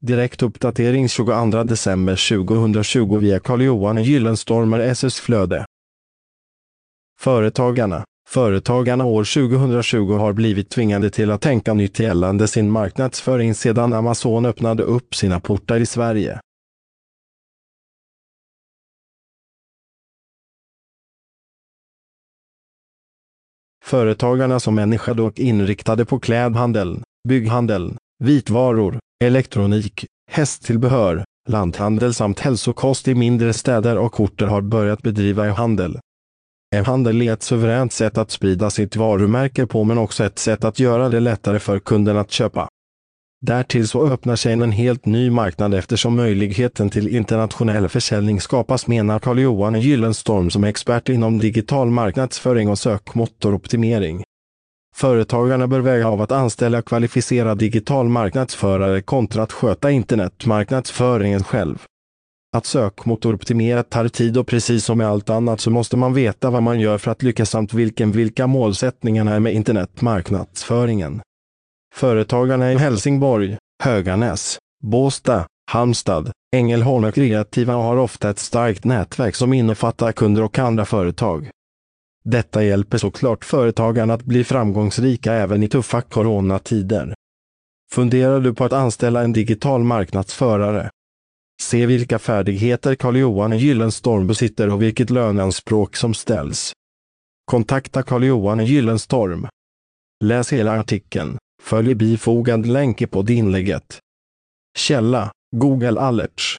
Direkt uppdatering 22 december 2020 via Carl-Johan Gyllenstormer SS Flöde. Företagarna Företagarna år 2020 har blivit tvingade till att tänka nytt gällande sin marknadsföring sedan Amazon öppnade upp sina portar i Sverige. Företagarna som människa dock inriktade på klädhandeln, bygghandeln, vitvaror, elektronik, hästtillbehör, lanthandel samt hälsokost i mindre städer och orter har börjat bedriva e-handel. E-handel är ett suveränt sätt att sprida sitt varumärke på men också ett sätt att göra det lättare för kunden att köpa. Därtill så öppnar sig en helt ny marknad eftersom möjligheten till internationell försäljning skapas menar Carl-Johan Gyllenstorm som expert inom digital marknadsföring och sökmotoroptimering. Företagarna bör väga av att anställa kvalificerad digital marknadsförare kontra att sköta internetmarknadsföringen själv. Att sökmotoroptimera tar tid och precis som med allt annat så måste man veta vad man gör för att lyckas samt vilken vilka målsättningarna är med internetmarknadsföringen. Företagarna i Helsingborg, Höganäs, Båstad, Halmstad, Ängelholm och kreativa har ofta ett starkt nätverk som innefattar kunder och andra företag. Detta hjälper såklart företagarna att bli framgångsrika även i tuffa coronatider. Funderar du på att anställa en digital marknadsförare? Se vilka färdigheter Carl-Johan Gyllenstorm besitter och vilket löneanspråk som ställs. Kontakta Carl-Johan Gyllenstorm. Läs hela artikeln. Följ bifogad länk på inlägget. Källa Google Alerts